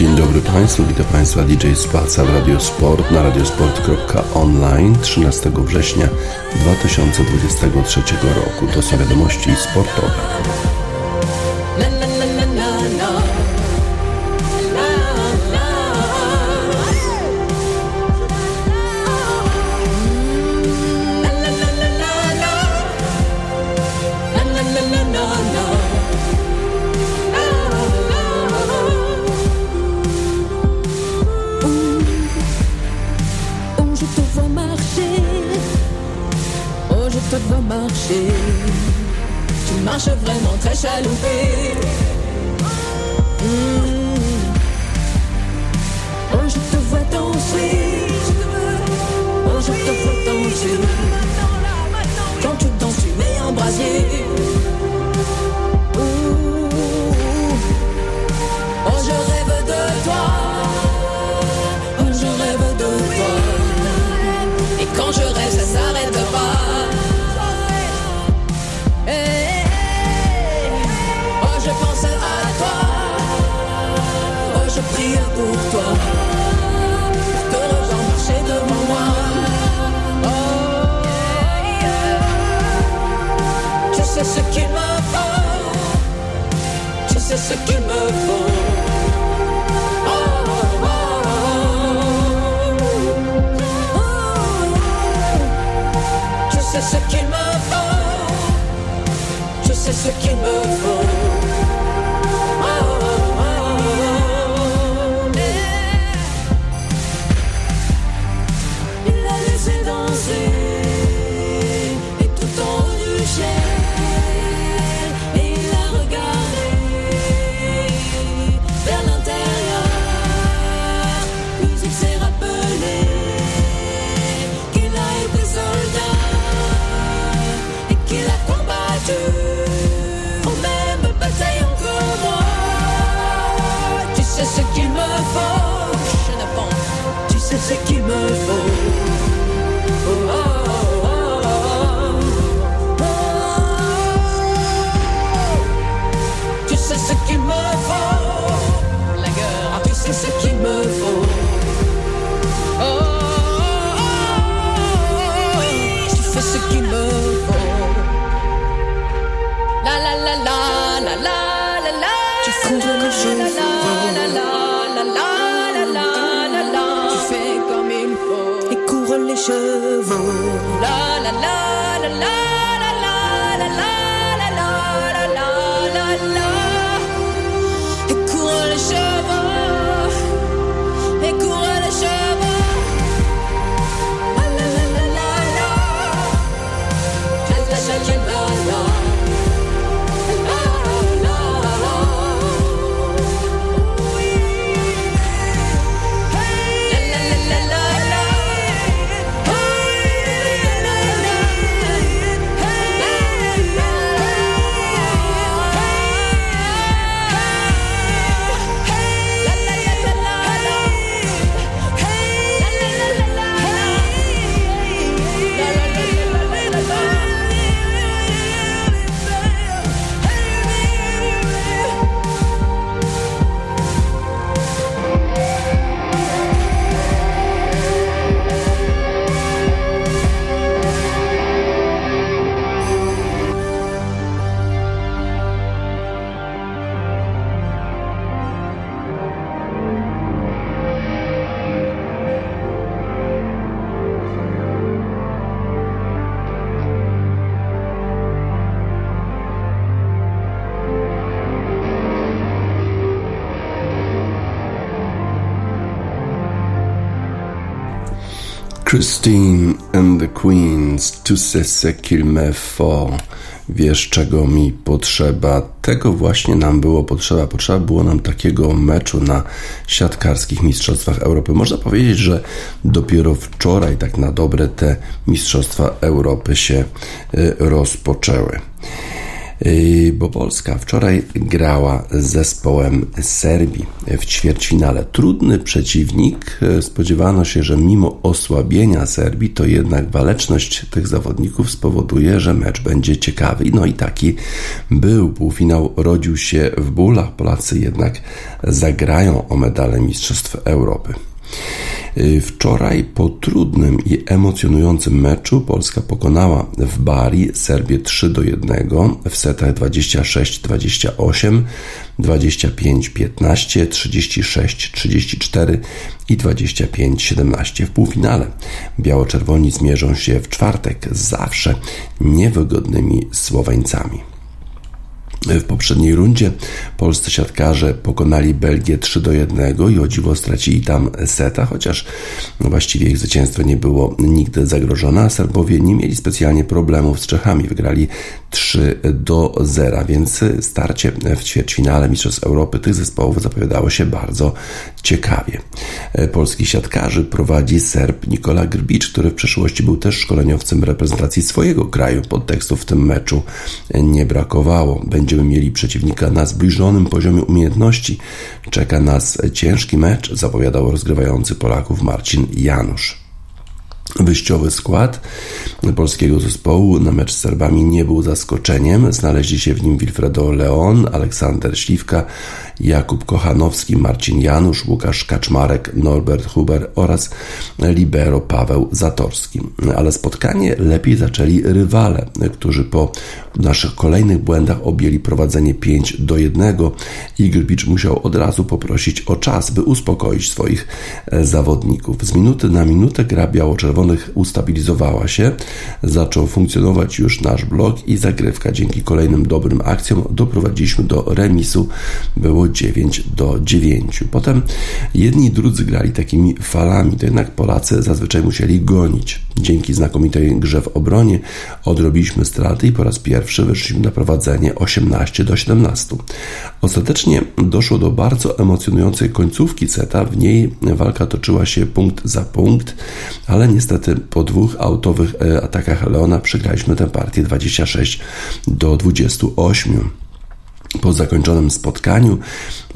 Dzień dobry Państwu, witam Państwa DJ Spaca w Radiosport na radiosport.online 13 września 2023 roku. To są wiadomości sportowe. chalouper. Christine and the Queens, tu ce qu'il me faut. Wiesz, czego mi potrzeba. Tego właśnie nam było potrzeba. Potrzeba było nam takiego meczu na siatkarskich Mistrzostwach Europy. Można powiedzieć, że dopiero wczoraj tak na dobre te Mistrzostwa Europy się y, rozpoczęły. Yy, bo Polska wczoraj grała z zespołem Serbii w ćwierćfinale. Trudny przeciwnik. Spodziewano się, że mimo osłabienia Serbii, to jednak waleczność tych zawodników spowoduje, że mecz będzie ciekawy. No i taki był. Półfinał rodził się w bólach. Polacy jednak zagrają o medale Mistrzostw Europy. Y, wczoraj po trudnym i emocjonującym meczu Polska pokonała w Bari Serbię 3 do 1 w setach 26-28, 25-15, 36-34 i 25-17 w półfinale. Biało-czerwoni zmierzą się w czwartek zawsze niewygodnymi Słoweńcami. W poprzedniej rundzie polscy siatkarze pokonali Belgię 3 do 1 i o dziwo stracili tam seta, chociaż właściwie ich zwycięstwo nie było nigdy zagrożone, a Serbowie nie mieli specjalnie problemów z Czechami. Wygrali 3 do 0, więc starcie w ćwierćfinale Mistrzostw Europy tych zespołów zapowiadało się bardzo ciekawie. Polskich siatkarzy prowadzi Serb Nikola Grbicz, który w przeszłości był też szkoleniowcem reprezentacji swojego kraju. Podtekstów w tym meczu nie brakowało. Będziemy mieli przeciwnika na zbliżonym poziomie umiejętności. Czeka nas ciężki mecz, zapowiadał rozgrywający Polaków Marcin Janusz. Wyjściowy skład polskiego zespołu na mecz z Serbami nie był zaskoczeniem. Znaleźli się w nim Wilfredo Leon, Aleksander Śliwka, Jakub Kochanowski, Marcin Janusz, Łukasz Kaczmarek, Norbert Huber oraz libero Paweł Zatorski. Ale spotkanie lepiej zaczęli rywale, którzy po naszych kolejnych błędach objęli prowadzenie 5 do 1 i Grbicz musiał od razu poprosić o czas, by uspokoić swoich zawodników. Z minuty na minutę gra biało-czerwonych ustabilizowała się, zaczął funkcjonować już nasz blok i zagrywka. Dzięki kolejnym dobrym akcjom doprowadziliśmy do remisu. Było 9 do 9. Potem jedni i drudzy grali takimi falami, to jednak Polacy zazwyczaj musieli gonić. Dzięki znakomitej grze w obronie odrobiliśmy straty i po raz pierwszy wyszliśmy na prowadzenie 18 do 17. Ostatecznie doszło do bardzo emocjonującej końcówki seta. W niej walka toczyła się punkt za punkt, ale niestety po dwóch autowych e, atakach Leona przegraliśmy tę partię 26 do 28. Po zakończonym spotkaniu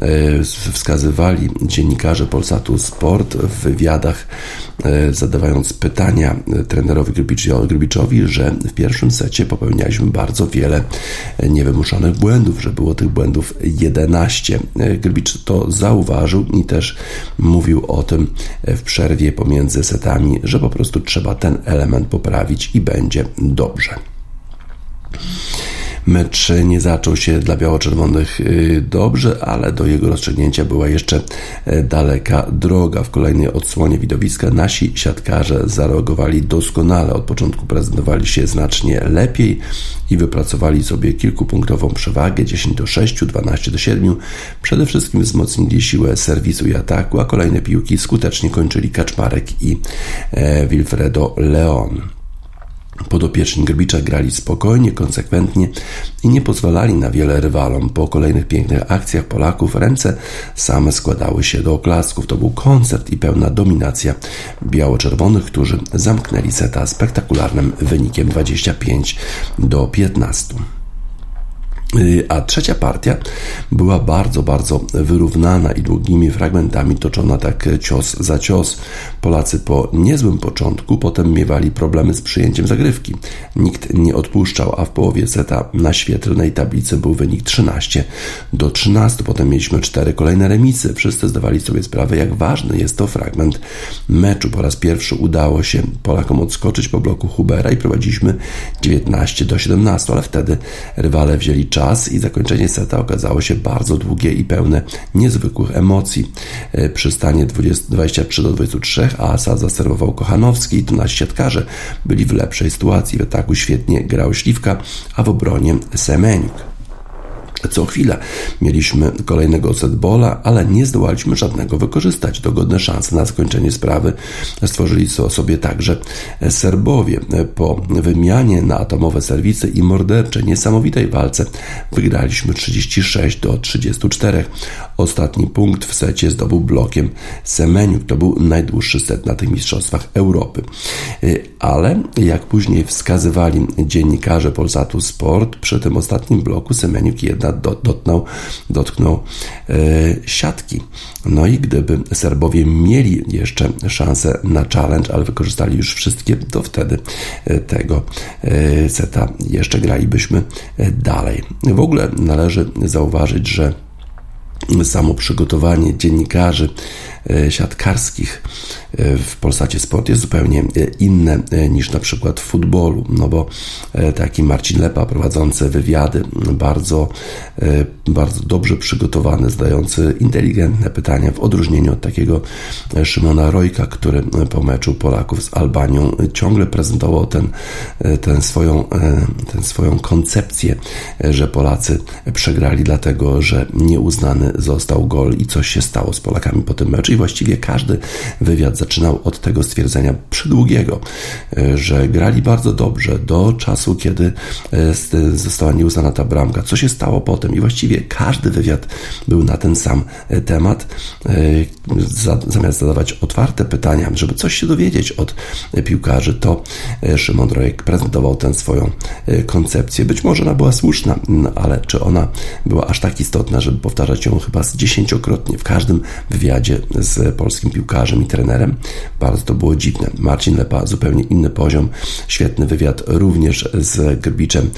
e, wskazywali dziennikarze Polsatu Sport w wywiadach, e, zadawając pytania e, trenerowi Grybiczowi, że w pierwszym secie popełnialiśmy bardzo wiele niewymuszonych błędów, że było tych błędów 11. Grybicz to zauważył i też mówił o tym w przerwie pomiędzy setami, że po prostu trzeba ten element poprawić i będzie dobrze. Mecz nie zaczął się dla biało-czerwonych y, dobrze, ale do jego rozstrzygnięcia była jeszcze e, daleka droga. W kolejnej odsłonie widowiska nasi siatkarze zareagowali doskonale. Od początku prezentowali się znacznie lepiej i wypracowali sobie kilkupunktową przewagę 10 do 6, 12 do 7. Przede wszystkim wzmocnili siłę serwisu i ataku, a kolejne piłki skutecznie kończyli Kaczmarek i e, Wilfredo Leon. Podopieczni Grbicza grali spokojnie, konsekwentnie i nie pozwalali na wiele rywalom. Po kolejnych pięknych akcjach Polaków ręce same składały się do oklasków. To był koncert i pełna dominacja biało-czerwonych, którzy zamknęli seta spektakularnym wynikiem 25 do 15. Y, a trzecia partia była bardzo, bardzo wyrównana i długimi fragmentami toczona tak cios za cios. Polacy po niezłym początku potem miewali problemy z przyjęciem zagrywki. Nikt nie odpuszczał, a w połowie seta na świetlnej tablicy był wynik 13 do 13. Potem mieliśmy cztery kolejne remisy. Wszyscy zdawali sobie sprawę, jak ważny jest to fragment meczu. Po raz pierwszy udało się Polakom odskoczyć po bloku Hubera i prowadziliśmy 19 do 17, ale wtedy rywale wzięli czas i zakończenie seta okazało się bardzo długie i pełne niezwykłych emocji. E, przy stanie 20, 23 do 23 Asa zaserwował Kochanowski i tu nasi siatkarze byli w lepszej sytuacji. W ataku świetnie grał Śliwka, a w obronie Semeniuk. Co chwilę mieliśmy kolejnego setbola, ale nie zdołaliśmy żadnego wykorzystać. Dogodne szanse na zakończenie sprawy stworzyli sobie także Serbowie. Po wymianie na atomowe serwisy i morderczej, niesamowitej walce wygraliśmy 36 do 34. Ostatni punkt w secie zdobył blokiem Semeniuk. To był najdłuższy set na tych mistrzostwach Europy. Ale jak później wskazywali dziennikarze Polsatu Sport, przy tym ostatnim bloku Semeniuk jedna dotknął, dotknął e, siatki. No i gdyby Serbowie mieli jeszcze szansę na challenge, ale wykorzystali już wszystkie, to wtedy e, tego e, seta jeszcze gralibyśmy dalej. W ogóle należy zauważyć, że samo przygotowanie dziennikarzy siatkarskich w Polsacie Sport jest zupełnie e, inne e, niż na przykład w futbolu, no bo e, taki Marcin Lepa prowadzący wywiady, bardzo, bardzo dobrze przygotowany, zdający inteligentne pytania w odróżnieniu od takiego Szymona Rojka, który po meczu Polaków z Albanią ciągle prezentował ten, ten swoją, ten swoją koncepcję, że Polacy przegrali dlatego, że nieuznany został gol i coś się stało z Polakami po tym meczu i właściwie każdy wywiad zaczynał od tego stwierdzenia przydługiego, e, że grali bardzo dobrze do czasu, kiedy e, została nieuznana ta bramka. Co się stało potem? I właściwie każdy wywiad był na ten sam e, temat. Zamiast zadawać otwarte pytania, żeby coś się dowiedzieć od piłkarzy, to Szymon Rojek prezentował tę swoją koncepcję. Być może ona była słuszna, ale czy ona była aż tak istotna, żeby powtarzać ją chyba z dziesięciokrotnie w każdym wywiadzie z polskim piłkarzem i trenerem? Bardzo to było dziwne. Marcin Lepa, zupełnie inny poziom. Świetny wywiad również z Grbiczem,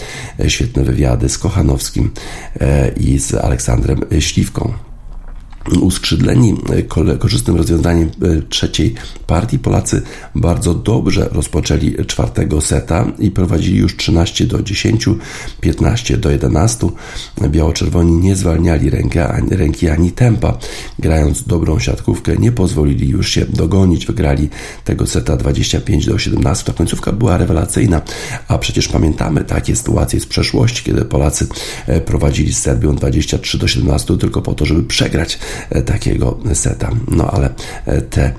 świetne wywiady z Kochanowskim e, i z Aleksandrem Śliwką uskrzydleni e, korzystnym rozwiązaniem e, trzeciej partii, Polacy bardzo dobrze rozpoczęli czwartego seta i prowadzili już 13 do 10, 15 do 11. Biało-czerwoni nie zwalniali ręki, ani tempa. Grając dobrą siatkówkę, nie pozwolili już się dogonić. Wygrali tego seta 25 do 17. Ta końcówka była rewelacyjna, a przecież pamiętamy takie sytuacje z przeszłości, kiedy Polacy e, prowadzili z Serbią 23 do 17 tylko po to, żeby przegrać takiego seta. No ale e, te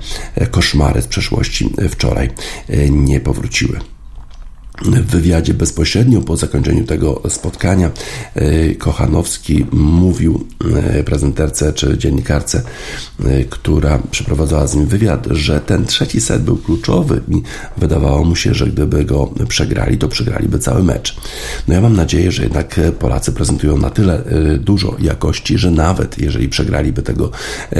koszmary z przeszłości wczoraj e, nie powróciły w wywiadzie bezpośrednio po zakończeniu tego spotkania e, Kochanowski mówił e, prezenterce czy dziennikarce, e, która przeprowadzała z nim wywiad, że ten trzeci set był kluczowy i wydawało mu się, że gdyby go przegrali, to przegraliby cały mecz. No ja mam nadzieję, że jednak Polacy prezentują na tyle dużo jakości, że nawet jeżeli przegraliby tego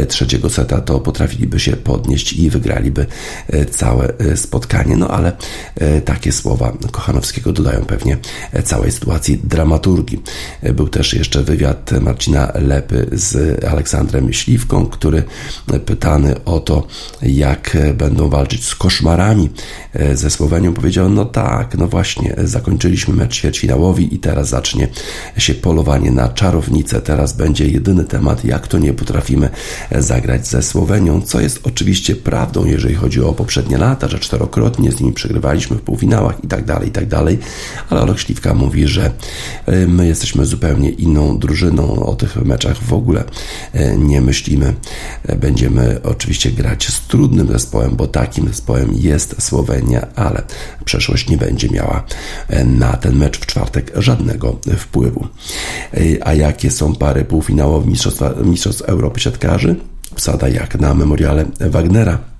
trzeciego seta, to potrafiliby się podnieść i wygraliby całe spotkanie. No ale takie słowa Kochanowskiego dodają pewnie całej sytuacji dramaturgii. Był też jeszcze wywiad Marcina Lepy z Aleksandrem Śliwką, który pytany o to, jak będą walczyć z koszmarami ze Słowenią, powiedział, no tak, no właśnie, zakończyliśmy mecz ćwierćfinałowi i teraz zacznie się polowanie na czarownicę. Teraz będzie jedyny temat, jak to nie potrafimy zagrać ze Słowenią, co jest oczywiście prawdą, jeżeli chodzi o poprzednie lata, że czterokrotnie z nimi przegrywaliśmy w półfinałach i tak dalej i tak dalej, ale Olek Śliwka mówi, że e, my jesteśmy zupełnie inną drużyną, o tych meczach w ogóle e, nie myślimy. E, będziemy oczywiście grać z trudnym zespołem, bo takim zespołem jest Słowenia, ale przeszłość nie będzie miała na ten mecz w czwartek żadnego wpływu. A jakie są pary półfinałowe Mistrzostw Europy Siatkarzy? Wsada jak na memoriale Wagnera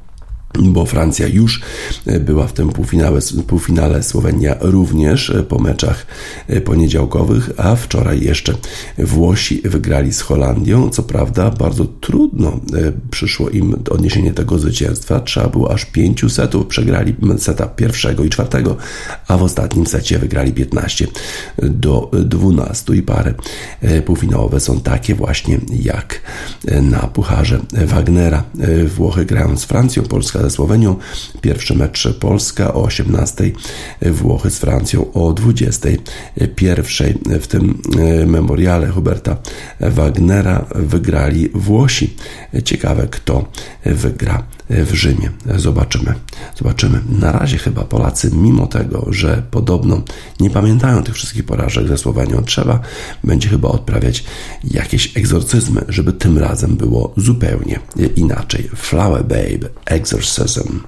bo Francja już e, była w tym półfinale, półfinale, Słowenia również e, po meczach e, poniedziałkowych, a wczoraj jeszcze Włosi wygrali z Holandią. Co prawda bardzo trudno przyszło im odniesienie tego zwycięstwa. Trzeba było aż pięciu setów. Przegrali seta pierwszego i czwartego, a w ostatnim secie wygrali 15 do 12 i pary półfinałowe są takie właśnie jak na Pucharze Wagnera. Włochy grają z Francją, Polska ze Słowenią. Pierwszy mecz Polska o 18, Włochy z Francją o 21. W tym e, memoriale Huberta Wagnera wygrali Włosi. Ciekawe, kto wygra w Rzymie. Zobaczymy. Zobaczymy. Na razie chyba Polacy, mimo tego, że podobno nie pamiętają tych wszystkich porażek ze Słowenią, trzeba będzie chyba odprawiać jakieś egzorcyzmy, żeby tym razem było zupełnie inaczej. Flower Babe, Exorcism.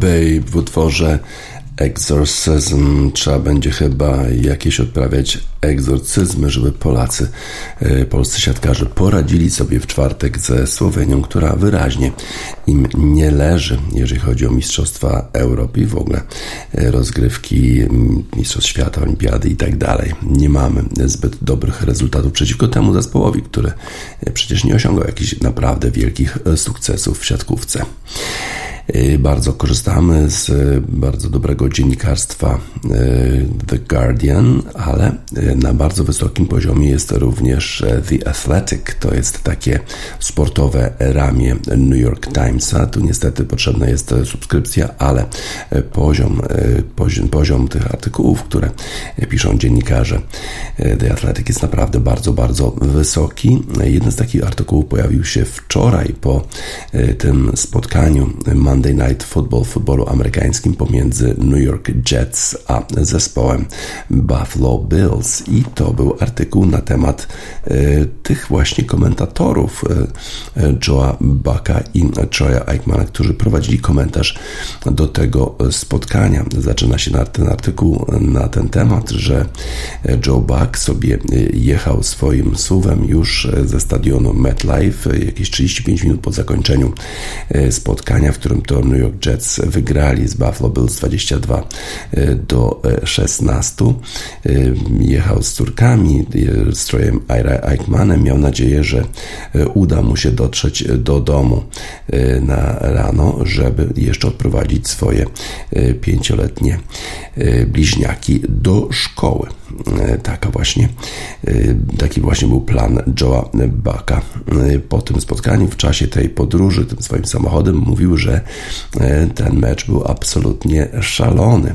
Bay w utworze Exorcism. Trzeba będzie chyba jakieś odprawiać egzorcyzmy, żeby Polacy, e, polscy siatkarze poradzili sobie w czwartek ze Słowenią, która wyraźnie im nie leży, jeżeli chodzi o Mistrzostwa Europy i w ogóle e, rozgrywki Mistrzostw Świata, Olimpiady i tak dalej. Nie mamy zbyt dobrych rezultatów przeciwko temu zespołowi, który e, przecież nie osiągał jakichś naprawdę wielkich sukcesów w siatkówce. Y, bardzo korzystamy z y, bardzo dobrego dziennikarstwa y, The Guardian, ale na bardzo wysokim poziomie jest również The Athletic. To jest takie sportowe ramię New York Timesa. Tu niestety potrzebna jest subskrypcja, ale poziom, poziom, poziom tych artykułów, które piszą dziennikarze The Athletic jest naprawdę bardzo, bardzo wysoki. Jeden z takich artykułów pojawił się wczoraj po tym spotkaniu Monday Night Football futbolu amerykańskim pomiędzy New York Jets a zespołem Buffalo Bills i to był artykuł na temat e, tych właśnie komentatorów e, e, Joe'a Bucka i Troya Aikmana, którzy prowadzili komentarz do tego spotkania. Zaczyna się ten artykuł na ten temat, że Joe Buck sobie jechał swoim suwem już ze stadionu MetLife jakieś 35 minut po zakończeniu spotkania, w którym to New York Jets wygrali z Buffalo Bills 22 do 16. Jechał z córkami, strojem Ira Eichmannem. Miał nadzieję, że uda mu się dotrzeć do domu na rano, żeby jeszcze odprowadzić swoje pięcioletnie bliźniaki do szkoły. Taka właśnie, taki właśnie był plan Joe'a Baka. Po tym spotkaniu, w czasie tej podróży, tym swoim samochodem, mówił, że ten mecz był absolutnie szalony.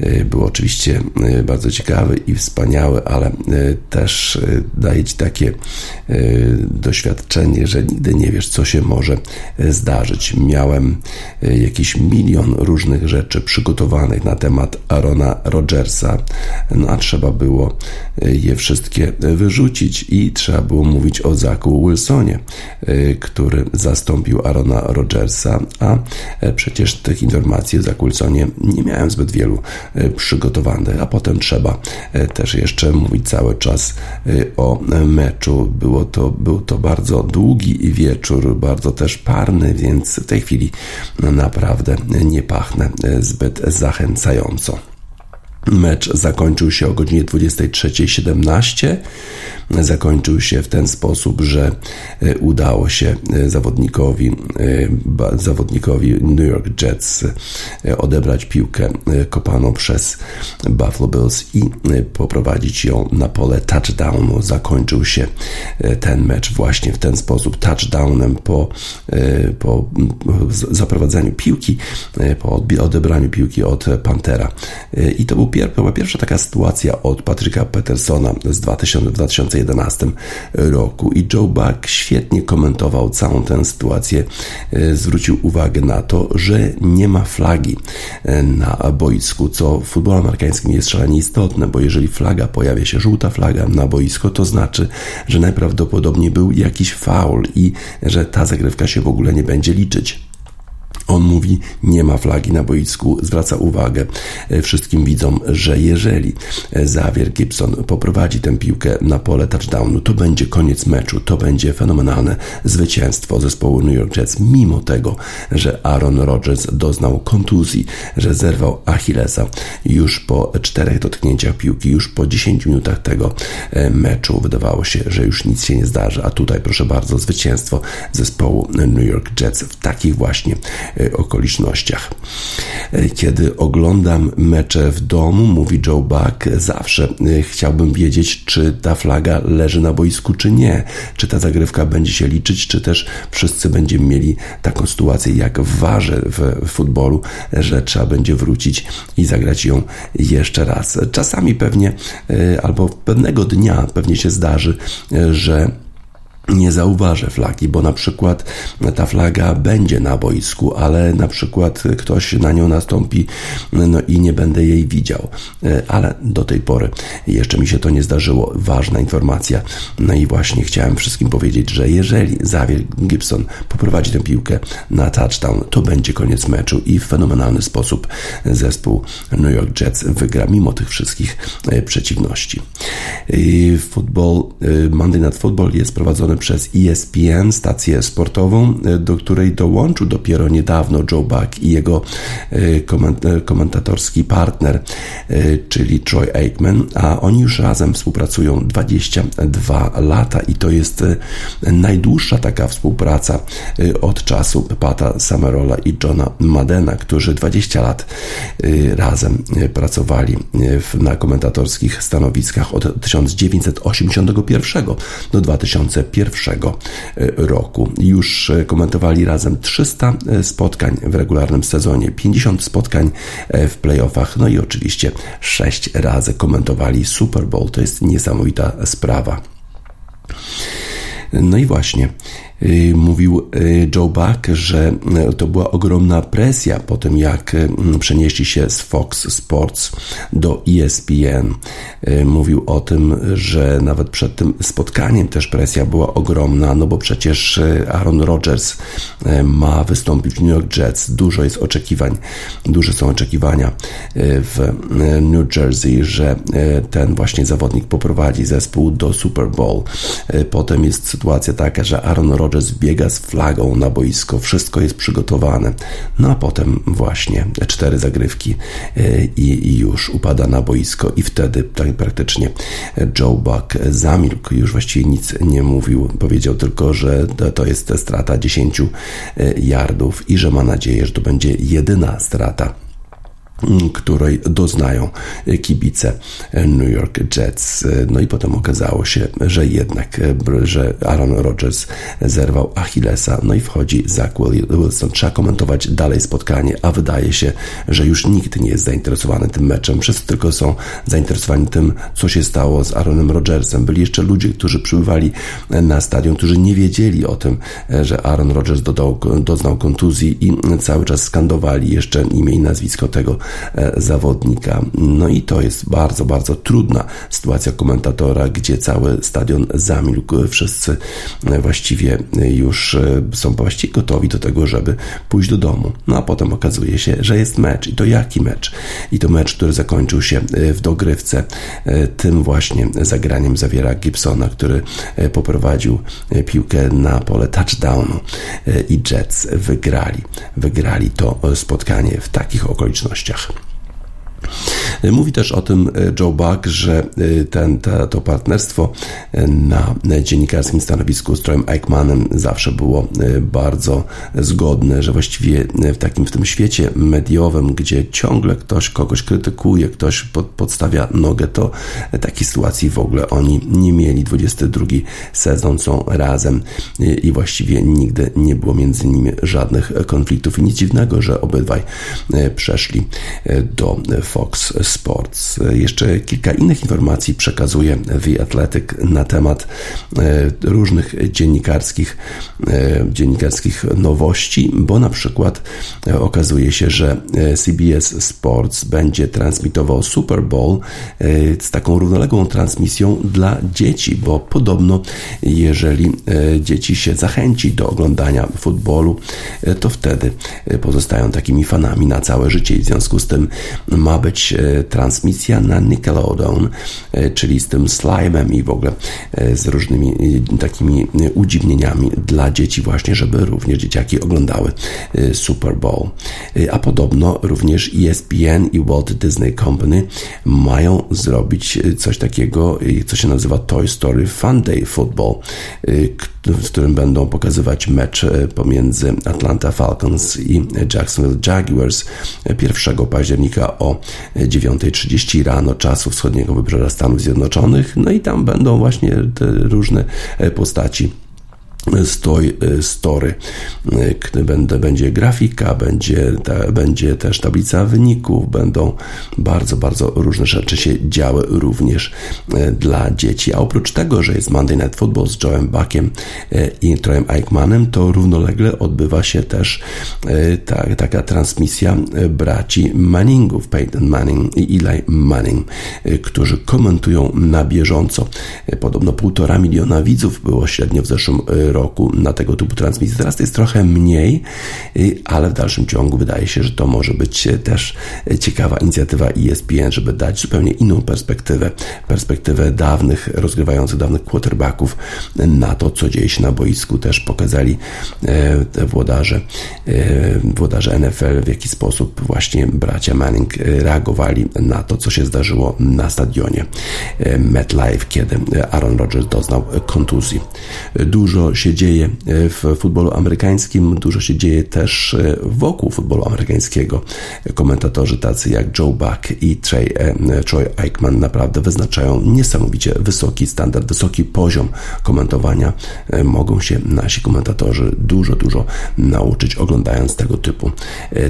Y, był oczywiście y, bardzo ciekawy i wspaniały, ale y, też daje Ci takie doświadczenie, że nigdy nie wiesz, co się może zdarzyć. Miałem jakiś milion różnych rzeczy przygotowanych na temat Arona Rodgersa, no a trzeba było je wszystkie wyrzucić i trzeba było mówić o Zaku Wilsonie, który zastąpił Arona Rodgersa, a przecież tych informacji o Zaku Wilsonie nie miałem zbyt wielu E, przygotowany, a potem trzeba e, też jeszcze mówić cały czas e, o meczu. Było to, był to bardzo długi wieczór, bardzo też parny, więc w tej chwili naprawdę nie pachnę zbyt zachęcająco. Mecz zakończył się o godzinie 23.17 zakończył się w ten sposób, że e, udało się e, zawodnikowi, e, zawodnikowi New York Jets odebrać piłkę kopaną przez Buffalo Bills i poprowadzić ją na pole touchdownu. Zakończył się ten mecz właśnie w ten sposób, touchdownem po, po zaprowadzeniu piłki, po odebraniu piłki od Pantera. I to, był pier, była pierwsza taka sytuacja od Patryka Petersona z 2000, 2011 2011 roku. I Joe Buck świetnie komentował całą tę sytuację. E, zwrócił uwagę na to, że nie ma flagi e, na boisku, co w futbolu amerykańskim jest szalenie istotne, bo jeżeli flaga pojawia się, żółta flaga na boisko, to znaczy, że najprawdopodobniej był jakiś faul i że ta zagrywka się w ogóle nie będzie liczyć. On mówi, nie ma flagi na boisku, zwraca uwagę e, wszystkim widzom, że jeżeli Xavier Gibson poprowadzi tę piłkę na pole touchdownu, to będzie koniec meczu, to będzie fenomenalne zwycięstwo zespołu New York Jets, mimo tego, że Aaron Rodgers doznał kontuzji, że zerwał Achillesa już po czterech dotknięciach piłki, już po 10 minutach tego e, meczu. Wydawało się, że już nic się nie zdarzy, a tutaj proszę bardzo, zwycięstwo zespołu New York Jets w takich właśnie E, okolicznościach. E, kiedy oglądam mecze w domu, mówi Joe Buck, zawsze e, chciałbym wiedzieć, czy ta flaga leży na boisku, czy nie. Czy ta zagrywka będzie się liczyć, czy też wszyscy będziemy mieli taką sytuację jak w warze w futbolu, że trzeba będzie wrócić i zagrać ją jeszcze raz. Czasami pewnie, albo pewnego dnia pewnie się zdarzy, że nie zauważę flagi, bo na przykład ta flaga będzie na boisku, ale na przykład ktoś na nią nastąpi no i nie będę jej widział. E, ale do tej pory jeszcze mi się to nie zdarzyło. Ważna informacja. No i właśnie chciałem wszystkim powiedzieć, że jeżeli Xavier Gibson poprowadzi tę piłkę na touchdown, to będzie koniec meczu i w fenomenalny sposób zespół New York Jets wygra mimo tych wszystkich e, przeciwności. Football, e, Monday Night Football jest prowadzony przez ESPN, stację sportową, e, do której dołączył dopiero niedawno Joe Buck i jego e, e, komentatorski partner, czyli Troy Aikman, a oni już razem współpracują 22 lata i to jest najdłuższa taka współpraca od czasu Pata Summerola i Johna Madena, którzy 20 lat razem pracowali na komentatorskich stanowiskach od 1981 do 2001 E, roku. Już e, komentowali razem 300 e, spotkań w regularnym sezonie, 50 spotkań w playoffach, no i oczywiście 6 razy komentowali Super Bowl. To jest niesamowita sprawa. No i właśnie, mówił y, Joe Buck, że y, to była ogromna presja po tym, jak przenieśli się z Fox Sports do ESPN. Mówił o tym, że nawet przed tym spotkaniem też presja była ogromna, no bo przecież Aaron Rodgers ma wystąpić w New York Jets. Dużo jest oczekiwań, duże są oczekiwania w New Jersey, że ten właśnie zawodnik poprowadzi zespół do Super Bowl. Potem jest sytuacja taka, że Aaron Rodgers Rodgers biega z flagą na boisko, wszystko jest przygotowane. No a potem właśnie cztery zagrywki i, i już upada na boisko. I wtedy tak praktycznie Joe Buck zamilkł, już właściwie nic nie mówił, powiedział tylko, że to jest strata 10 yardów i że ma nadzieję, że to będzie jedyna strata której doznają kibice New York Jets. No i potem okazało się, że jednak, że Aaron Rodgers zerwał Achillesa, no i wchodzi Zach Wilson. Trzeba komentować dalej spotkanie, a wydaje się, że już nikt nie jest zainteresowany tym meczem. Wszyscy tylko są zainteresowani tym, co się stało z Aaronem Rodgersem. Byli jeszcze ludzie, którzy przybywali na stadion, którzy nie wiedzieli o tym, że Aaron Rodgers dodał, doznał kontuzji i cały czas skandowali jeszcze imię i nazwisko tego E, zawodnika. No i to jest bardzo, bardzo trudna sytuacja komentatora, gdzie cały stadion zamilkł. Wszyscy e, właściwie już e, są właściwie gotowi do tego, żeby pójść do domu. No a potem okazuje się, że jest mecz. I to jaki mecz? I to mecz, który zakończył się w dogrywce tym właśnie zagraniem Zawiera Gibsona, który poprowadził piłkę na pole touchdownu i Jets wygrali. Wygrali to spotkanie w takich okolicznościach. recherche. Mówi też o tym e, Joe Buck, że e, ten, to, to partnerstwo e, na dziennikarskim stanowisku z Troyem Eichmannem zawsze było bardzo zgodne, że właściwie w takim w tym świecie mediowym, gdzie ciągle ktoś kogoś krytykuje, ktoś pod, podstawia nogę, to takiej sytuacji w ogóle oni nie mieli. 22 sezon są razem i właściwie nigdy nie było między nimi żadnych konfliktów i nic dziwnego, że obydwaj przeszli do Fox Sports. Jeszcze kilka innych informacji przekazuje The Athletic na temat e, różnych dziennikarskich, e, dziennikarskich nowości, bo na przykład e, okazuje się, że CBS Sports będzie transmitował Super Bowl z taką równoległą transmisją dla dzieci, bo podobno jeżeli dzieci się zachęci do oglądania futbolu, to wtedy pozostają takimi fanami na całe życie i w związku z tym ma być transmisja na Nickelodeon, e, czyli z tym slime'em i w ogóle e, z różnymi e, takimi udziwnieniami dla dzieci właśnie, żeby również dzieciaki oglądały Super Bowl. A podobno również ESPN i Walt Disney Company mają zrobić coś takiego, co się nazywa Toy Story Fun Day Football, w którym będą pokazywać mecz pomiędzy Atlanta Falcons i Jacksonville Jaguars 1 października o 9.30 rano czasu wschodniego wybrzeża Stanów Zjednoczonych. No i tam będą właśnie te różne postaci stoj, e, story. E, będę, będzie grafika, będzie, będzie też tablica wyników, będą bardzo, bardzo różne rzeczy się działy również e, dla dzieci. A oprócz tego, że jest Monday Night Football z Joe'em Buckiem i Troyem Eichmannem, to równolegle odbywa się też ta, taka transmisja braci Manningów, Peyton Manning i Eli Manning, którzy komentują na bieżąco. Podobno półtora miliona widzów było średnio w zeszłym roku na tego typu transmisji. Teraz to jest trochę mniej, y, ale w dalszym ciągu wydaje się, że to może być też ciekawa inicjatywa ESPN, żeby dać zupełnie inną perspektywę, perspektywę dawnych, rozgrywających dawnych quarterbacków na to, co dzieje się na boisku. Też pokazali e, włodarze, włodarze NFL, w jaki sposób właśnie bracia Manning reagowali na to, co się zdarzyło na stadionie MetLife, kiedy Aaron Rodgers doznał kontuzji. Dużo się dzieje e, w futbolu amerykańskim, dużo się dzieje też e, wokół futbolu amerykańskiego. Komentatorzy tacy jak Joe Buck i Trey, e, Troy Aikman naprawdę wyznaczają niesamowicie wysoki standard, wysoki poziom komentowania. Mogą się nasi komentatorzy dużo, dużo nauczyć oglądając tego typu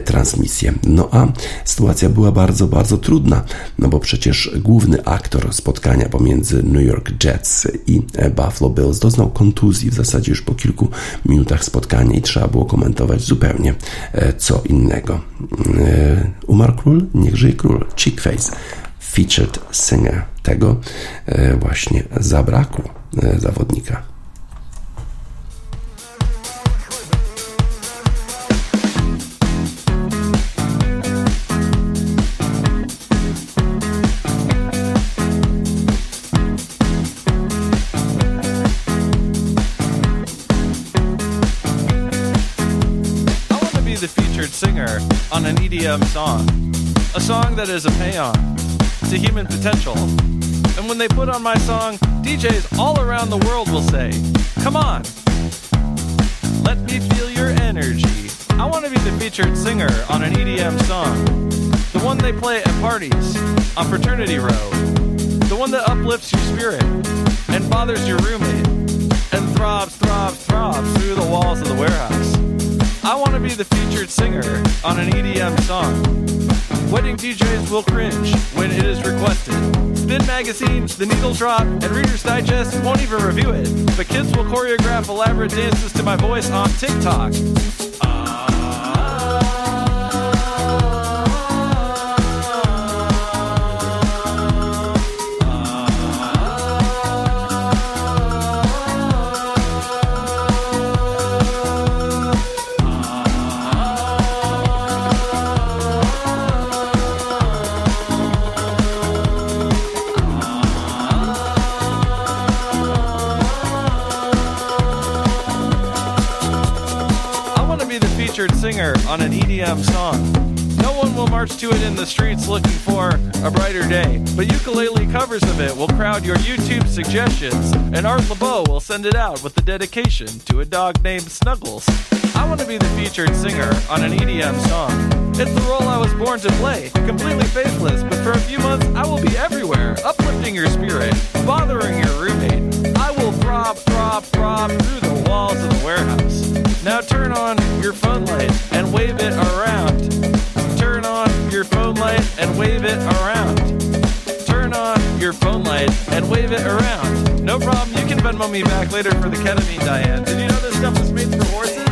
transmisje. No a sytuacja była bardzo, bardzo trudna, no bo przecież główny aktor spotkania pomiędzy New York Jets i Buffalo Bills doznał kontuzji w zasadzie już po kilku minutach spotkania i trzeba było komentować zupełnie e, co innego. E, umarł król? Niech żyje król. Chickface. Featured singer. Tego e, właśnie zabrakło zawodnika. Singer on an EDM song. A song that is a paean to human potential. And when they put on my song, DJs all around the world will say, Come on, let me feel your energy. I want to be the featured singer on an EDM song. The one they play at parties, on Fraternity Row. The one that uplifts your spirit and bothers your roommate and throbs, throbs, throbs through the walls of the warehouse. I want to be the featured singer on an EDM song. Wedding DJs will cringe when it is requested. Spin Magazine, The Needle Drop, and Reader's Digest won't even review it. But kids will choreograph elaborate dances to my voice on TikTok. featured on an EDM song. No one will march to it in the streets looking for a brighter day, but ukulele covers of it will crowd your YouTube suggestions, and Art LeBeau will send it out with a dedication to a dog named Snuggles. I want to be the featured singer on an EDM song. It's the role I was born to play, completely faithless, but for a few months I will be everywhere, uplifting your spirit, bothering your roommate. I will throb, throb, throb through the walls of the warehouse. Now turn on your phone light and wave it around. Turn on your phone light and wave it around. Turn on your phone light and wave it around. No problem, you can Venmo me back later for the ketamine, Diane. Did you know this stuff was made for horses?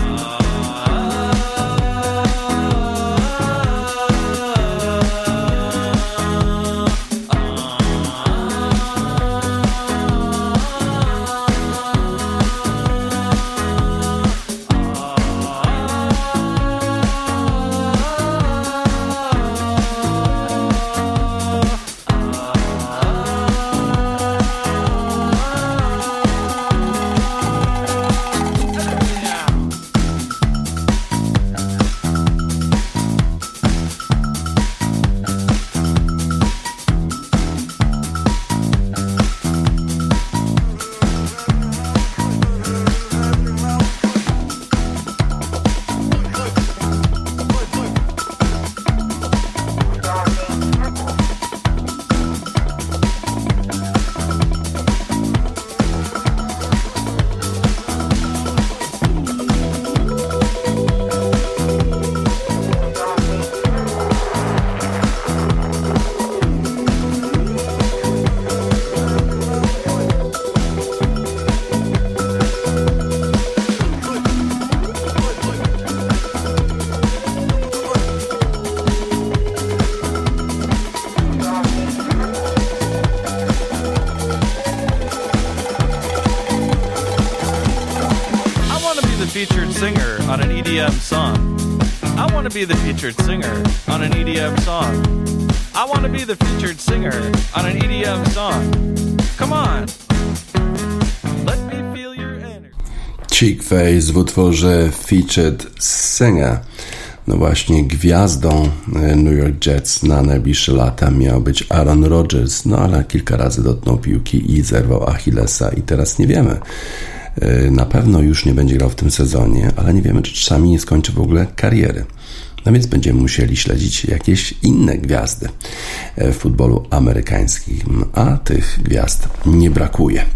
Be the featured singer on an EDM song. I want to be the featured singer on an EDM song. Come on. Let me feel your energy. Chick Face w utworze Featured Singer. No właśnie, gwiazdą e, New York Jets na najbliższe lata miał być Aaron Rodgers, no ale kilka razy dotknął piłki i zerwał Achillesa i teraz nie wiemy. E, na pewno już nie będzie grał w tym sezonie, ale nie wiemy, czy czasami nie skończy w ogóle kariery. No więc będziemy musieli śledzić jakieś inne gwiazdy e, w futbolu amerykańskim, a tych gwiazd nie brakuje. E,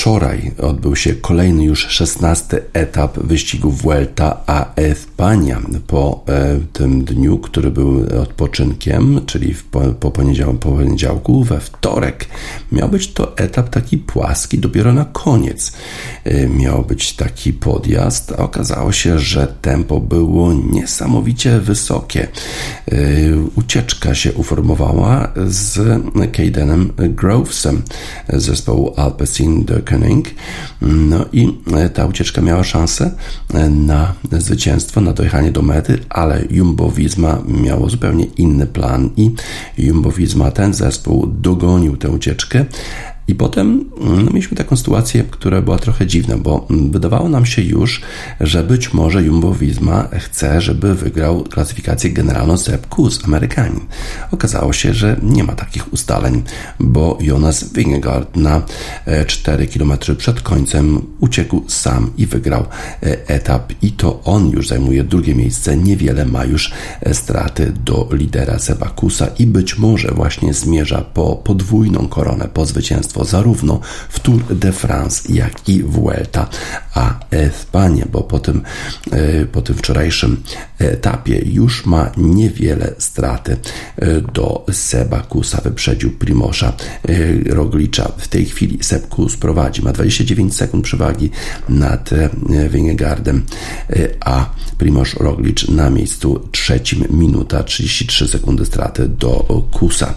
wczoraj odbył się kolejny już szesnasty etap wyścigu Vuelta a España. Po e, tym dniu, który był odpoczynkiem, czyli po, poniedział po poniedziałku, we wtorek miał być to etap taki płaski dopiero na koniec. Miał być taki podjazd, a okazało się, że tempo było nie niesamowicie wysokie. Y, ucieczka się uformowała z Cadenem Grovesem z zespołu Alpecin de Koning. No i ta ucieczka miała szansę na zwycięstwo, na dojechanie do mety, ale Jumbo Visma miało zupełnie inny plan i Jumbo Visma, ten zespół dogonił tę ucieczkę, I potem no, mieliśmy taką sytuację, która była trochę dziwna, bo wydawało nam się już, że być może Jumbo Visma chce, żeby wygrał klasyfikację generalną Sepp Kuss, Amerykanin. Okazało się, że nie ma takich ustaleń, bo Jonas Vingegaard na 4 e, km przed końcem uciekł sam i wygrał e, etap. I to on już zajmuje drugie miejsce, niewiele ma już e, straty do lidera Seba Kusa i być może właśnie zmierza po podwójną koronę, po zwycięstwo zarówno w Tour de France, jak i Vuelta a Espanie, bo po tym, e, po tym wczorajszym etapie już ma niewiele straty e, do Seba Kusa. Wyprzedził Primosza e, Roglicza. W tej chwili Seb Kus prowadzi, ma 29 sekund przewagi nad Wingegardem, a Primoz Roglicz na miejscu trzecim, minuta 33 sekundy straty do Kusa,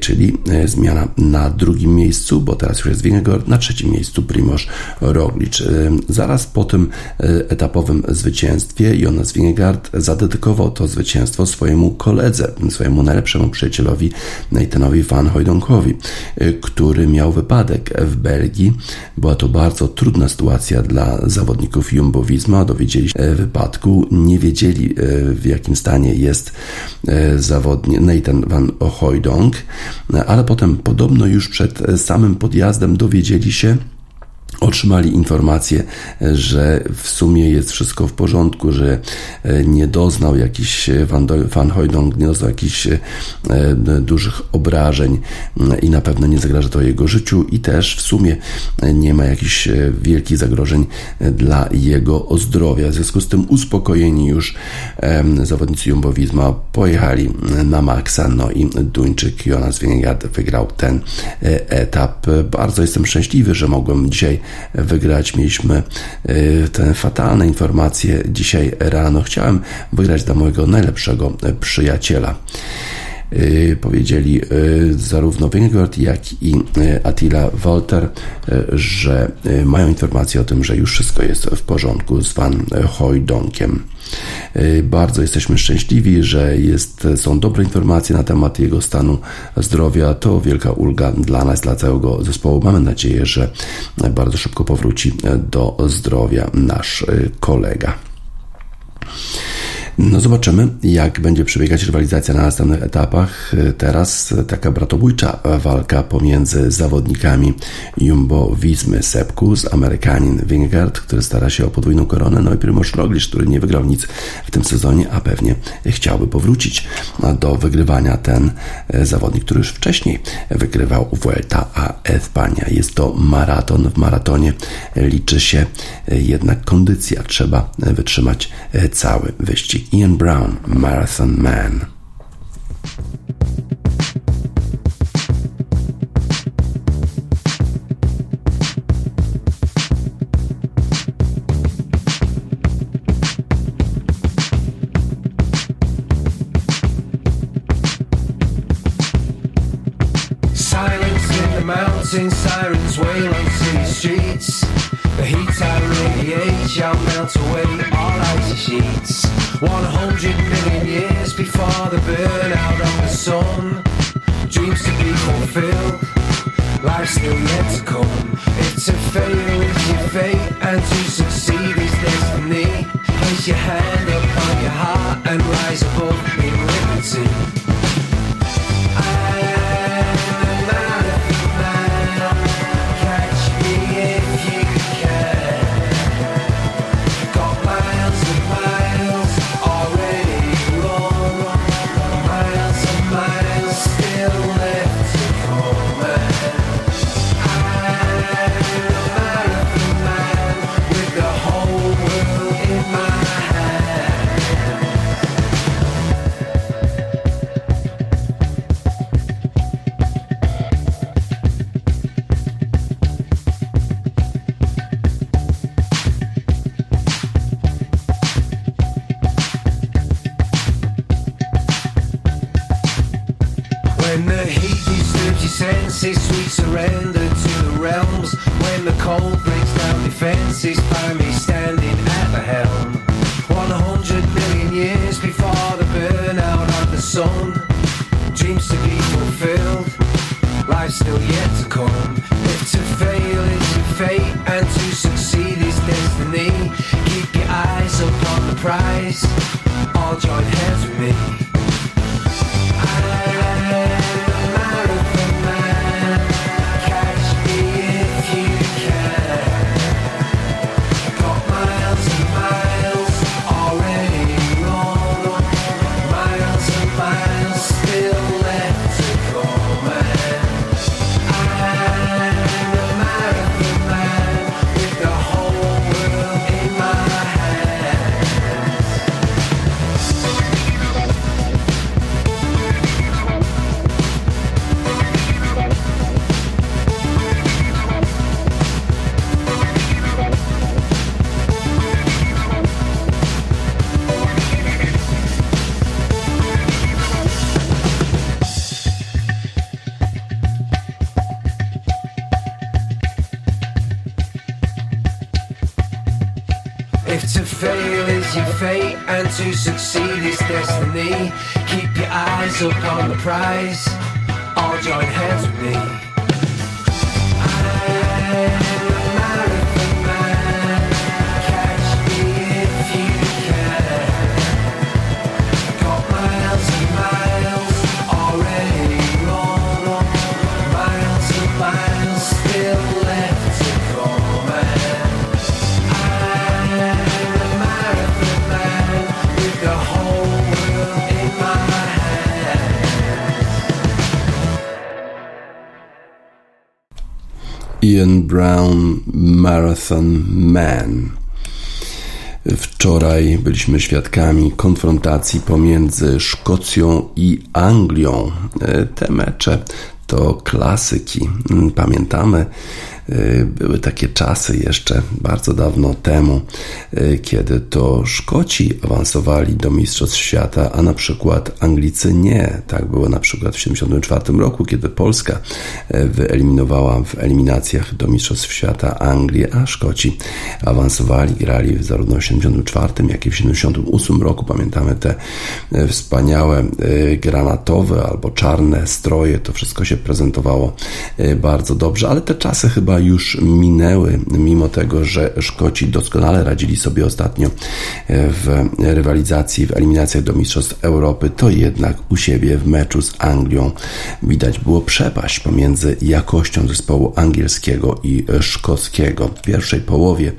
czyli zmiana na drugim miejscu, bo teraz już jest Wingegard, na trzecim miejscu Primoz Roglicz. Zaraz po tym e, etapowym zwycięstwie Jonas Vingegaard zadedykował to zwycięstwo swojemu koledze, swojemu najlepszemu przyjacielowi Nathanowi Van Hojdonkowi, e, który miał wypadek w Belgii. Była to bardzo trudna sytuacja dla zawodników Jumbo-Visma. Dowiedzieli się e, wypadku, nie wiedzieli w jakim stanie jest zawodnik Nathan Van Hojdonk, ale potem podobno już przed samym podjazdem dowiedzieli się, otrzymali informację, że w sumie jest wszystko w porządku, że e, nie doznał jakiś e, Van Hoydong, nie doznał jakichś e, dużych obrażeń i na pewno nie zagraża to jego życiu i też w sumie nie ma jakichś wielkich zagrożeń dla jego zdrowia. W związku z tym uspokojeni już zawodnicy Jumbo Visma pojechali na maksa, no i Duńczyk Jonas Vingegaard wygrał ten etap. Bardzo jestem szczęśliwy, że mogłem dzisiaj wygrać. Mieliśmy y, te fatalne informacje dzisiaj rano. Chciałem wygrać dla mojego najlepszego przyjaciela powiedzieli y, zarówno Wingard, jak i Attila Walter, że mają informację o tym, że już wszystko jest w porządku z Van Hojdonkiem. Y, bardzo jesteśmy szczęśliwi, że jest, są dobre informacje na temat jego stanu zdrowia. To wielka ulga dla nas, dla całego zespołu. Mamy nadzieję, że bardzo szybko powróci do zdrowia nasz y, kolega. No zobaczymy, jak będzie przebiegać rywalizacja na następnych etapach. Teraz taka bratobójcza walka pomiędzy zawodnikami Jumbo Vismy Sepkus, Amerykanin Wingard, który stara się o podwójną koronę, no i Primoz Roglic, który nie wygrał nic w tym sezonie, a pewnie chciałby powrócić do wygrywania ten zawodnik, który już wcześniej wygrywał Vuelta a Espania. Jest to maraton. W maratonie liczy się jednak kondycja. Trzeba wytrzymać cały wyścig. Ian Brown, Marathon Man. Silence in the mountains, sirens wail on city streets. The heat I radiate shall melt away sheets. 100 million years before the burnout of the sun. Dreams to be fulfilled, life still yet to come. If to fail is your fate and to succeed is destiny. Place your hand upon your heart and rise above in liberty. To succeed is destiny. Keep your eyes up on the prize. All join hands with me. Ian Brown Marathon Man. Wczoraj byliśmy świadkami konfrontacji pomiędzy Szkocją i Anglią. Te mecze to klasyki. Pamiętamy Y, były takie czasy jeszcze bardzo dawno temu, y, kiedy to Szkoci awansowali do Mistrzostw Świata, a na przykład Anglicy nie. Tak było na przykład w 1974 roku, kiedy Polska y, wyeliminowała w eliminacjach do Mistrzostw Świata Anglię, a Szkoci awansowali, grali zarówno w 1974, jak i w 1978 roku. Pamiętamy te wspaniałe granatowe albo czarne stroje. To wszystko się prezentowało bardzo dobrze, ale te czasy chyba chyba już minęły, mimo tego, że Szkoci doskonale radzili sobie ostatnio e, w rywalizacji, w eliminacjach do Mistrzostw Europy, to jednak u siebie w meczu z Anglią widać było przepaść pomiędzy jakością zespołu angielskiego i szkockiego. W pierwszej połowie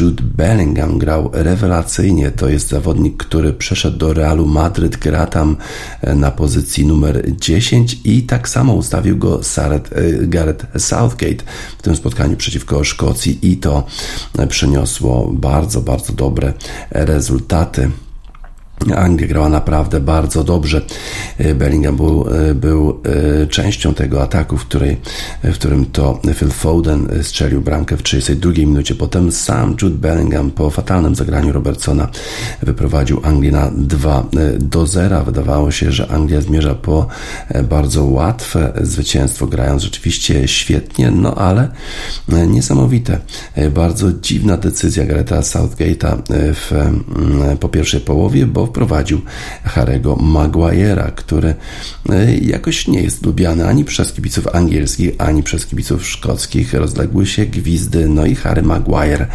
Jude Bellingham grał rewelacyjnie. To jest zawodnik, który przeszedł do Realu Madryt, gra tam e, na pozycji numer 10 i tak samo ustawił go e, Gareth Southgate w tym spotkaniu przeciwko Szkocji i to przyniosło bardzo, bardzo dobre rezultaty. Anglia grała naprawdę bardzo dobrze. E, Bellingham był, e, był e, częścią tego ataku, w, której, w którym to Phil Foden strzelił bramkę w 32 minucie. Potem sam Jude Bellingham po fatalnym zagraniu Robertsona wyprowadził Anglię na 2 do 0. Wydawało się, że Anglia zmierza po bardzo łatwe zwycięstwo, grając rzeczywiście świetnie, no ale niesamowite. Bardzo dziwna decyzja Garetha Southgate'a w, po pierwszej połowie, bo wprowadził Harego Maguire'a, który e, jakoś nie jest lubiany ani przez kibiców angielskich, ani przez kibiców szkockich. Rozległy się gwizdy, no i Harry Maguire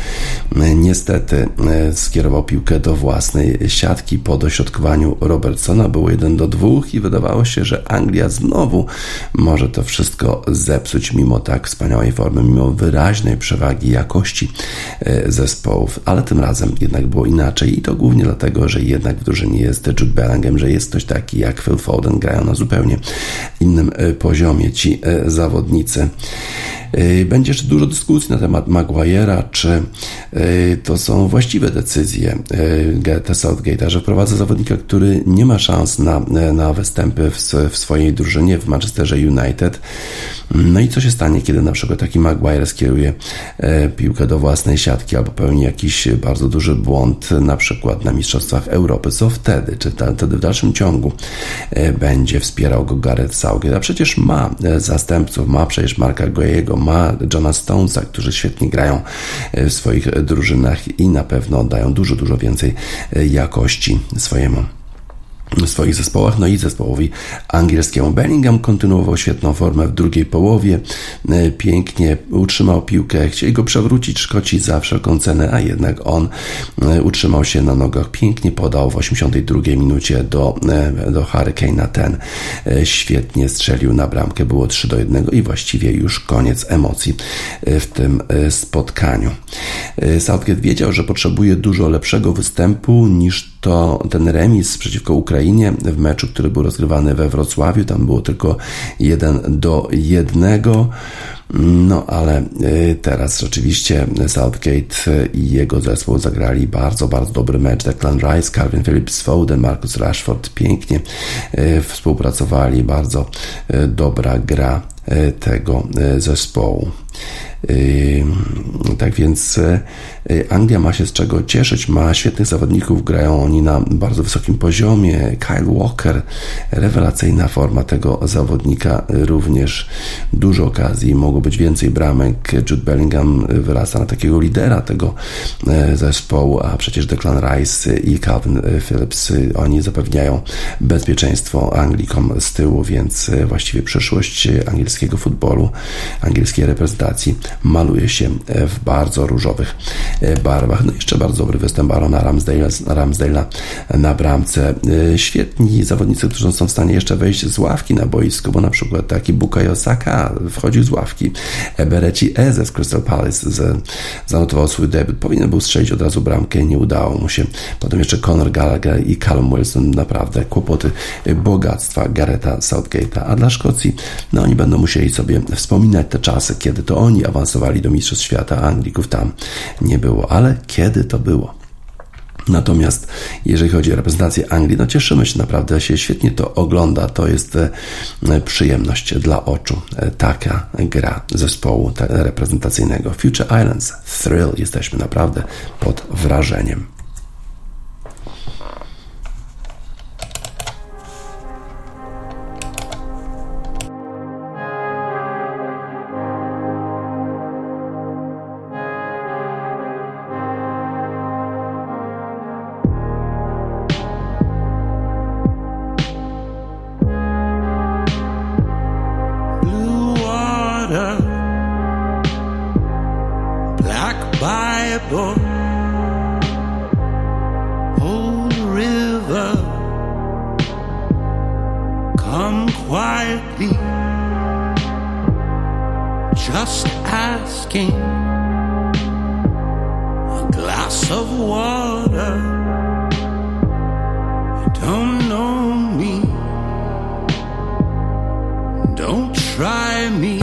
e, niestety e, skierował piłkę do własnej siatki po dośrodkowaniu Robertsona. Było 1 do 2 i wydawało się, że Anglia znowu może to wszystko zepsuć mimo tak wspaniałej formy, mimo wyraźnej przewagi jakości zespołów, ale tym razem jednak było inaczej i to głównie dlatego, że jednak drużynie jest Jude Bellingham, że jest ktoś taki jak Phil Foden, grają na zupełnie innym e, poziomie ci e, zawodnicy. E, będzie jeszcze dużo dyskusji na temat Maguire'a, czy to są właściwe decyzje Gareta Southgate'a, że wprowadza zawodnika, który nie ma szans na, na występy w, w swojej drużynie w Manchesterze United. No i co się stanie, kiedy na przykład taki Maguire skieruje piłkę do własnej siatki albo pełni jakiś bardzo duży błąd, na przykład na Mistrzostwach Europy? Co wtedy? Czy wtedy w dalszym ciągu będzie wspierał go Gareth Southgate? A przecież ma zastępców, ma przecież Marka Ma Johna Stonesa, którzy świetnie grają e, w swoich drużynach i na pewno dają dużo, dużo więcej e, jakości swojemu w swoich zespołach, no i zespołowi angielskiemu. Bellingham kontynuował świetną formę w drugiej połowie, e, pięknie utrzymał piłkę, chcieli go przewrócić Szkoci za wszelką cenę, a jednak on e, utrzymał się na nogach, pięknie podał w 82 minucie do, e, do Hurricane'a ten świetnie strzelił na bramkę, było 3 do 1 i właściwie już koniec emocji w tym spotkaniu. Southgate wiedział, że potrzebuje dużo lepszego występu niż to ten remis przeciwko Ukrainie w meczu, który był rozgrywany we Wrocławiu. Tam było tylko 1 do 1. No ale y, teraz rzeczywiście Southgate i jego zespół zagrali bardzo, bardzo dobry mecz. Declan Rice, Calvin Phillips, Foden, Marcus Rashford pięknie y, współpracowali. Bardzo y, dobra gra tego zespołu. Tak więc Anglia ma się z czego cieszyć, ma świetnych zawodników, grają oni na bardzo wysokim poziomie. Kyle Walker, rewelacyjna forma tego zawodnika, również dużo okazji, mogło być więcej bramek. Jude Bellingham wyrasta na takiego lidera tego e, zespołu, a przecież Declan Rice i Calvin Phillips, oni zapewniają bezpieczeństwo Anglikom z tyłu, więc właściwie przyszłość angielskiego futbolu, angielskiej reprezentacji maluje się w bardzo różowych barwach. No i jeszcze bardzo dobry występ Arona Ramsdale'a, na bramce. E, świetni zawodnicy, którzy są w stanie jeszcze wejść z ławki na boisko, bo na przykład taki Bukayo Saka wchodził z ławki. Bereci Eze z Crystal Palace z, zanotował swój debiut. Powinien był strzelić od razu bramkę, nie udało mu się. Potem jeszcze Conor Gallagher i Callum Wilson. Naprawdę kłopoty bogactwa Gareta Southgate'a. A dla Szkocji, no oni będą musieli sobie wspominać te czasy, kiedy to oni awansowali do Mistrzostw Świata, a Anglików tam nie było. Ale kiedy to było? Natomiast jeżeli chodzi o reprezentację Anglii, no cieszymy się naprawdę, się świetnie to ogląda. To jest e, przyjemność dla oczu. E, taka gra zespołu reprezentacyjnego. Future Islands, thrill, jesteśmy naprawdę pod wrażeniem. try me.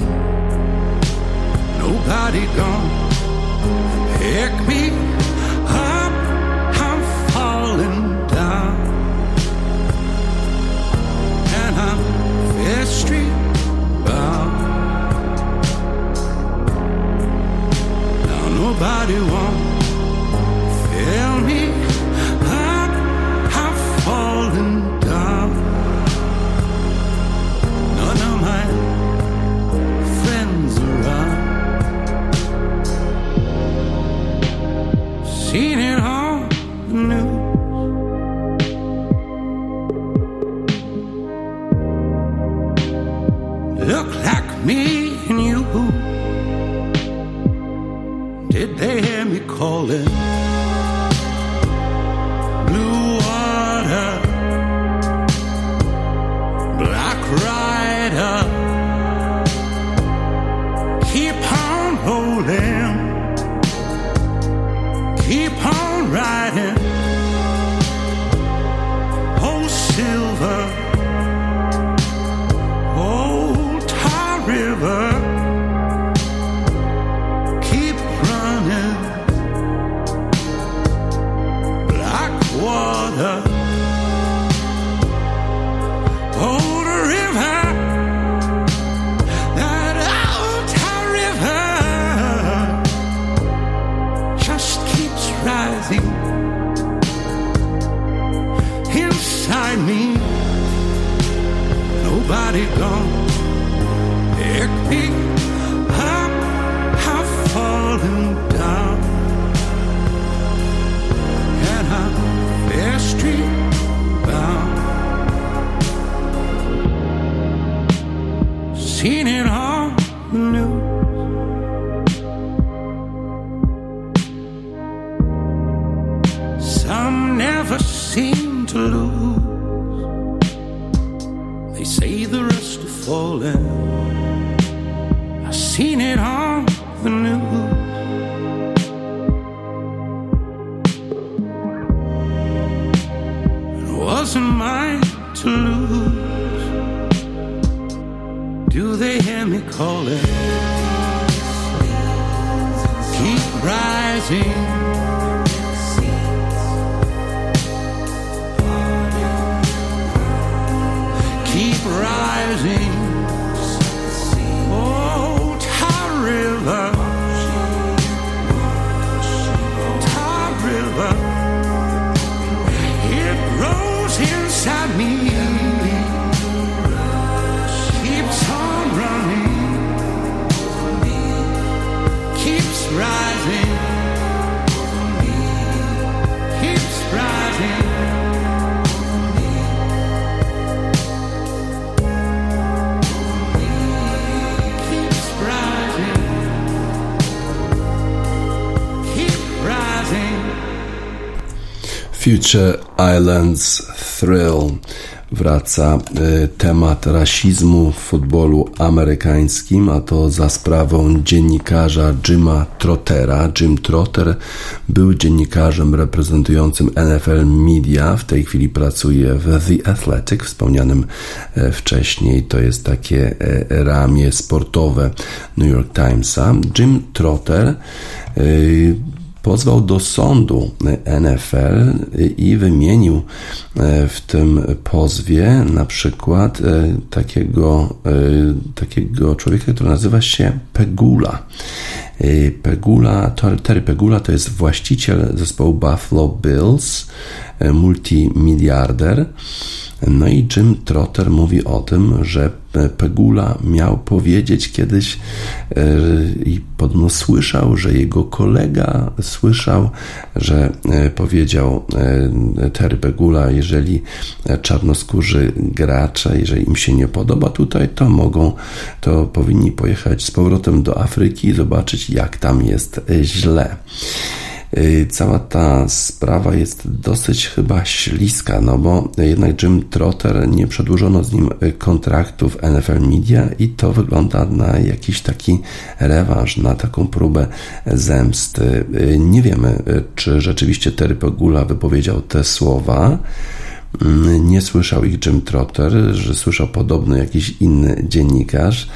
Nobody gonna pick me up. I'm falling down, and I'm fair street bound. Now nobody wants. Islands Thrill wraca y, temat rasizmu w futbolu amerykańskim, a to za sprawą dziennikarza Jima Trottera. Jim Trotter był dziennikarzem reprezentującym NFL Media. W tej chwili pracuje w The Athletic, wspomnianym e, wcześniej. To jest takie e, ramię sportowe New York Timesa. Jim Trotter y, pozwał do sądu NFL i wymienił e, w tym pozwie na przykład e, takiego, e, takiego człowieka, który nazywa się Pegula. Pegula, Terry Pegula to jest właściciel zespołu Buffalo Bills, multimiliarder. No i Jim Trotter mówi o tym, że Pegula miał powiedzieć kiedyś i podobno słyszał, że jego kolega słyszał, że powiedział Terry Pegula, jeżeli czarnoskórzy gracze, jeżeli im się nie podoba tutaj, to mogą, to powinni pojechać z powrotem do Afryki i zobaczyć, jak tam jest źle. Cała ta sprawa jest dosyć chyba śliska, no bo jednak Jim Trotter nie przedłużono z nim kontraktu w NFL Media i to wygląda na jakiś taki rewanż, na taką próbę zemsty. Nie wiemy, czy rzeczywiście Terry Pegula wypowiedział te słowa. Nie słyszał ich Jim Trotter, że słyszał podobno jakiś inny dziennikarz.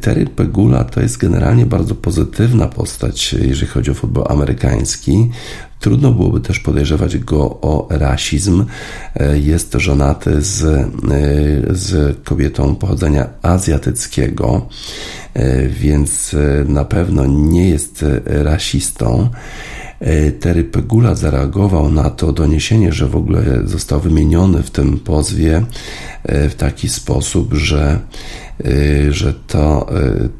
Terry Pegula to jest generalnie bardzo pozytywna postać, jeżeli chodzi o futbol amerykański. Trudno byłoby też podejrzewać go o rasizm. Jest żonaty z, z kobietą pochodzenia azjatyckiego, więc na pewno nie jest rasistą. Terry Pegula zareagował na to doniesienie, że w ogóle został wymieniony w tym pozwie w taki sposób, że że to,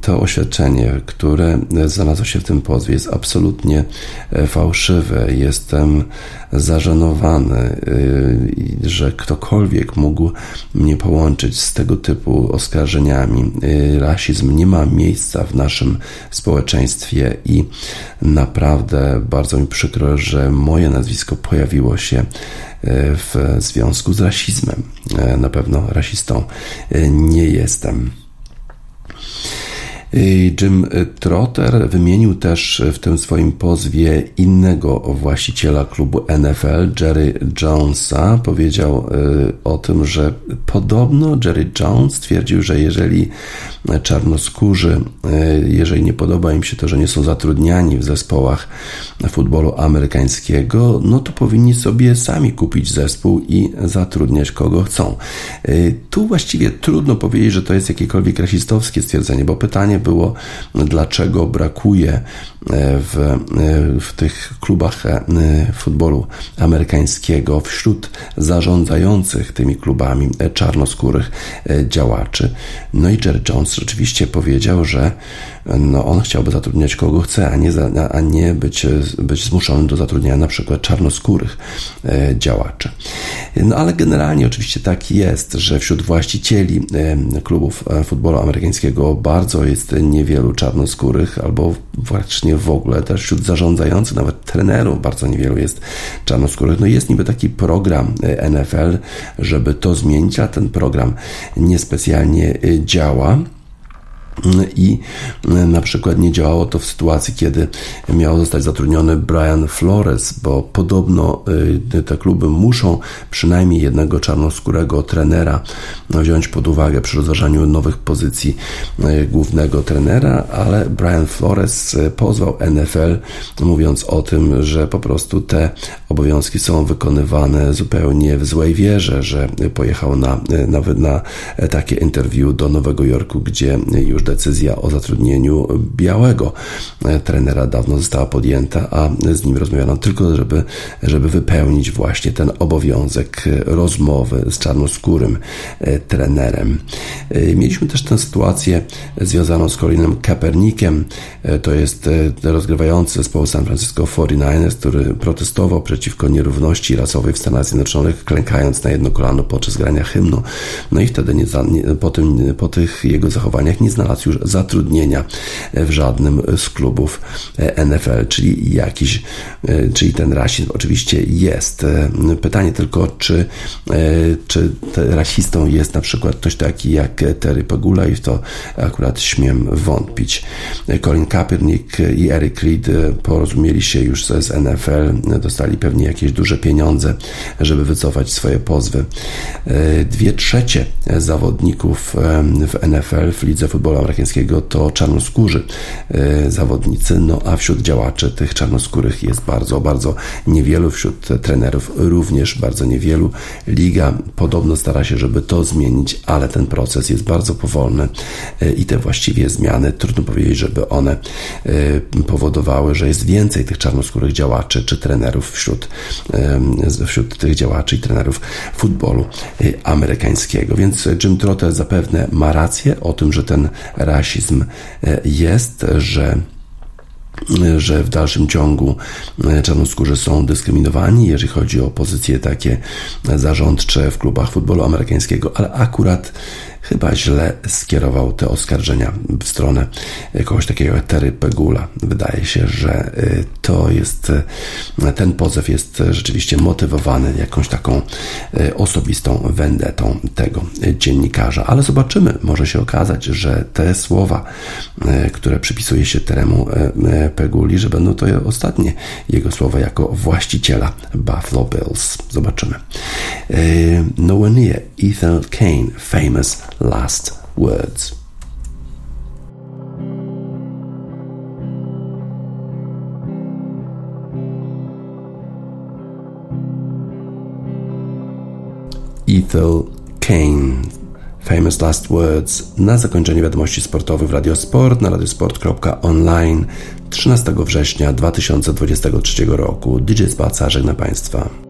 to oświadczenie, które znalazło się w tym pozwie, jest absolutnie fałszywe. Jestem zażenowany, że ktokolwiek mógł mnie połączyć z tego typu oskarżeniami. Rasizm nie ma miejsca w naszym społeczeństwie i naprawdę bardzo mi przykro, że moje nazwisko pojawiło się w związku z rasizmem. Na pewno rasistą nie jestem. Jim Trotter wymienił też w tym swoim pozwie innego właściciela klubu NFL, Jerry Jonesa. Powiedział o tym, że podobno Jerry Jones stwierdził, że jeżeli czarnoskórzy, jeżeli nie podoba im się to, że nie są zatrudniani w zespołach futbolu amerykańskiego, no to powinni sobie sami kupić zespół i zatrudniać kogo chcą. Tu właściwie trudno powiedzieć, że to jest jakiekolwiek rasistowskie stwierdzenie, bo pytanie było, dlaczego brakuje w, w tych klubach futbolu amerykańskiego wśród zarządzających tymi klubami czarnoskórych działaczy. No i Jerry Jones rzeczywiście powiedział, że no on chciałby zatrudniać kogo chce, a nie, za, a nie być, być zmuszony do zatrudniania na przykład czarnoskórych działaczy. No ale generalnie oczywiście tak jest, że wśród właścicieli klubów futbolu amerykańskiego bardzo jest niewielu czarnoskórych albo praktycznie praktycznie w ogóle, też wśród zarządzających, nawet trenerów bardzo niewielu jest czarnoskórych. No jest niby taki program NFL, żeby to zmienić, a ten program niespecjalnie działa i na przykład nie działało to w sytuacji, kiedy miał zostać zatrudniony Brian Flores, bo podobno y, te kluby muszą przynajmniej jednego czarnoskórego trenera wziąć pod uwagę przy rozważaniu nowych pozycji y, głównego trenera, ale Brian Flores pozwał NFL, mówiąc o tym, że po prostu te obowiązki są wykonywane zupełnie w złej wierze, że pojechał na, nawet na takie interview do Nowego Jorku, gdzie już decyzja o zatrudnieniu białego trenera dawno została podjęta, a z nim rozmawiano tylko, żeby, żeby wypełnić właśnie ten obowiązek rozmowy z czarnoskórym trenerem. Mieliśmy też tę sytuację związaną z Colinem Kaepernickiem. To jest rozgrywający zespołu San Francisco 49ers, który protestował przeciwko nierówności rasowej w Stanach Zjednoczonych, klękając na jedno kolano podczas grania hymnu. No i wtedy nie, po, tym, po tych jego zachowaniach nie znalazł już zatrudnienia w żadnym z klubów NFL, czyli jakiś, czyli ten rasizm oczywiście jest. Pytanie tylko, czy, czy rasistą jest na przykład ktoś taki jak Terry Pagula i w to akurat śmiem wątpić. Colin Kaepernick i Eric Reed porozumieli się już z NFL, dostali pewnie jakieś duże pieniądze, żeby wycofać swoje pozwy. Dwie trzecie zawodników w NFL, w lidze futbolu amerykańskiego to czarnoskórzy e, zawodnicy, no a wśród działaczy tych czarnoskórych jest bardzo, bardzo niewielu, wśród trenerów również bardzo niewielu. Liga podobno stara się, żeby to zmienić, ale ten proces jest bardzo powolny e, i te właściwie zmiany, trudno powiedzieć, żeby one e, powodowały, że jest więcej tych czarnoskórych działaczy czy trenerów wśród, wśród tych działaczy i trenerów futbolu amerykańskiego. Więc Jim Trotter zapewne ma rację o tym, że ten rasizm e, jest, że że w dalszym ciągu czarnoskórzy są dyskryminowani, jeżeli chodzi o pozycje takie zarządcze w klubach futbolu amerykańskiego, ale akurat chyba źle skierował te oskarżenia w stronę kogoś takiego jak Terry Pegula. Wydaje się, że y, to jest, y, ten pozew jest rzeczywiście motywowany jakąś taką osobistą wendetą tego dziennikarza. Ale zobaczymy, może się okazać, że te słowa, które przypisuje się Teremu Peguli, że będą to ostatnie jego słowa jako właściciela Buffalo Bills. Zobaczymy. No one near Ethan Kane, famous last words. Ethel Kane. Famous Last Words na zakończenie wiadomości sportowych w Radiosport na radiosport.online 13 września 2023 roku. DJ Spaca żegna Państwa.